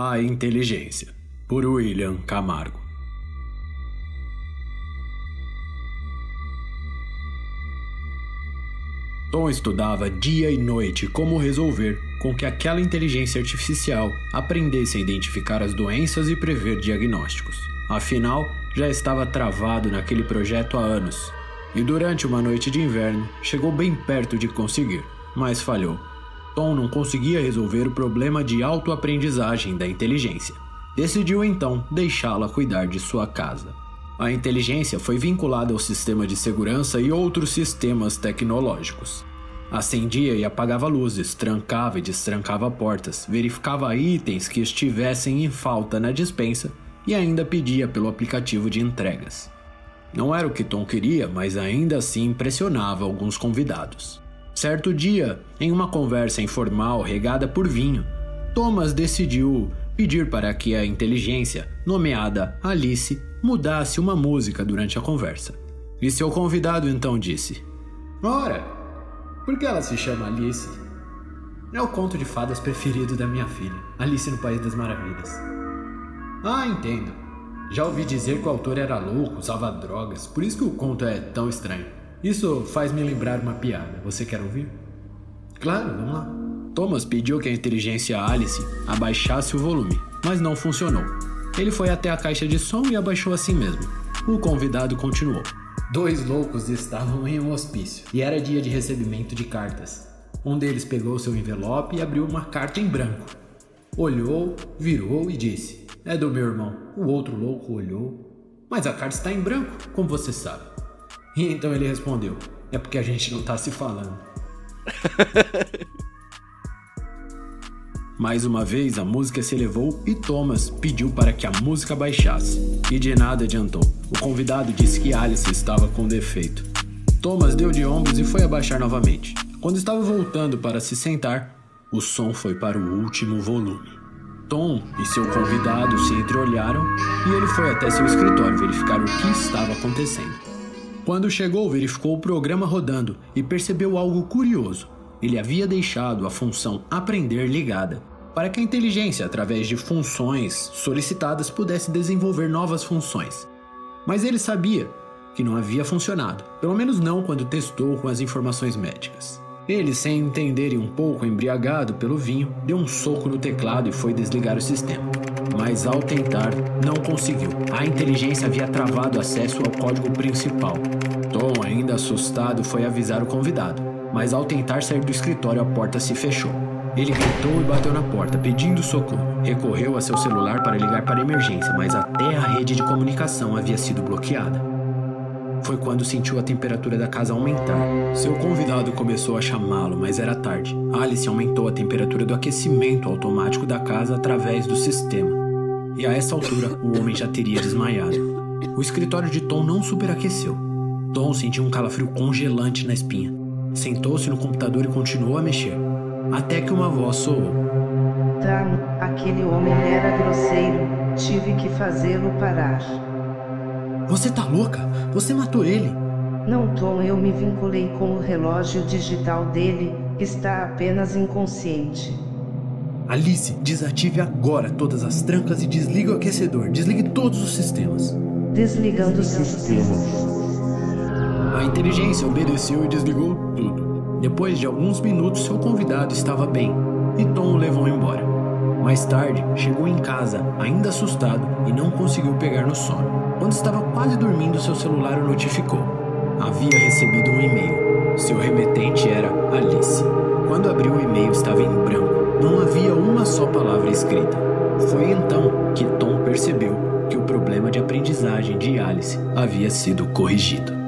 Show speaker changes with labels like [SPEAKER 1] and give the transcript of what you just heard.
[SPEAKER 1] A Inteligência, por William Camargo. Tom estudava dia e noite como resolver com que aquela inteligência artificial aprendesse a identificar as doenças e prever diagnósticos. Afinal, já estava travado naquele projeto há anos. E durante uma noite de inverno, chegou bem perto de conseguir, mas falhou. Tom não conseguia resolver o problema de autoaprendizagem da inteligência. Decidiu então deixá-la cuidar de sua casa. A inteligência foi vinculada ao sistema de segurança e outros sistemas tecnológicos. Acendia e apagava luzes, trancava e destrancava portas, verificava itens que estivessem em falta na dispensa e ainda pedia pelo aplicativo de entregas. Não era o que Tom queria, mas ainda assim impressionava alguns convidados. Certo dia, em uma conversa informal regada por vinho, Thomas decidiu pedir para que a inteligência, nomeada Alice, mudasse uma música durante a conversa. E seu convidado então disse: Ora, por que ela se chama Alice? É o conto de fadas preferido da minha filha, Alice no País das Maravilhas. Ah, entendo. Já ouvi dizer que o autor era louco, usava drogas, por isso que o conto é tão estranho. Isso faz me lembrar uma piada. Você quer ouvir? Claro, vamos lá. Thomas pediu que a inteligência Alice abaixasse o volume, mas não funcionou. Ele foi até a caixa de som e abaixou assim mesmo. O convidado continuou. Dois loucos estavam em um hospício e era dia de recebimento de cartas. Um deles pegou seu envelope e abriu uma carta em branco. Olhou, virou e disse: É do meu irmão. O outro louco olhou. Mas a carta está em branco, como você sabe. E então ele respondeu: É porque a gente não está se falando. Mais uma vez, a música se elevou e Thomas pediu para que a música baixasse. E de nada adiantou. O convidado disse que Alice estava com defeito. Thomas deu de ombros e foi abaixar novamente. Quando estava voltando para se sentar, o som foi para o último volume. Tom e seu convidado se entreolharam e ele foi até seu escritório verificar o que estava acontecendo. Quando chegou, verificou o programa rodando e percebeu algo curioso ele havia deixado a função aprender ligada para que a inteligência, através de funções solicitadas, pudesse desenvolver novas funções. Mas ele sabia que não havia funcionado, pelo menos não quando testou com as informações médicas. Ele, sem entender e um pouco embriagado pelo vinho, deu um soco no teclado e foi desligar o sistema. Mas ao tentar, não conseguiu. A inteligência havia travado acesso ao código principal. Tom, ainda assustado, foi avisar o convidado mas ao tentar sair do escritório a porta se fechou. Ele gritou e bateu na porta, pedindo socorro. Recorreu a seu celular para ligar para a emergência, mas até a rede de comunicação havia sido bloqueada. Foi quando sentiu a temperatura da casa aumentar. Seu convidado começou a chamá-lo, mas era tarde. Alice aumentou a temperatura do aquecimento automático da casa através do sistema. E a essa altura, o homem já teria desmaiado. O escritório de Tom não superaqueceu. Tom sentiu um calafrio congelante na espinha. Sentou-se no computador e continuou a mexer. Até que uma voz soou.
[SPEAKER 2] Tam, aquele homem era grosseiro. Tive que fazê-lo parar.
[SPEAKER 1] Você tá louca? Você matou ele.
[SPEAKER 2] Não, Tom, eu me vinculei com o relógio digital dele. Está apenas inconsciente.
[SPEAKER 1] Alice, desative agora todas as trancas e desligue o aquecedor. Desligue todos os sistemas.
[SPEAKER 2] Desligando os sistemas.
[SPEAKER 1] A inteligência obedeceu e desligou tudo. Depois de alguns minutos, seu convidado estava bem e Tom o levou embora. Mais tarde, chegou em casa, ainda assustado, e não conseguiu pegar no sono. Quando estava quase dormindo, seu celular o notificou. Havia recebido um e-mail. Seu remetente era Alice. Quando abriu o e-mail, estava em branco. Não havia uma só palavra escrita. Foi então que Tom percebeu que o problema de aprendizagem de Alice havia sido corrigido.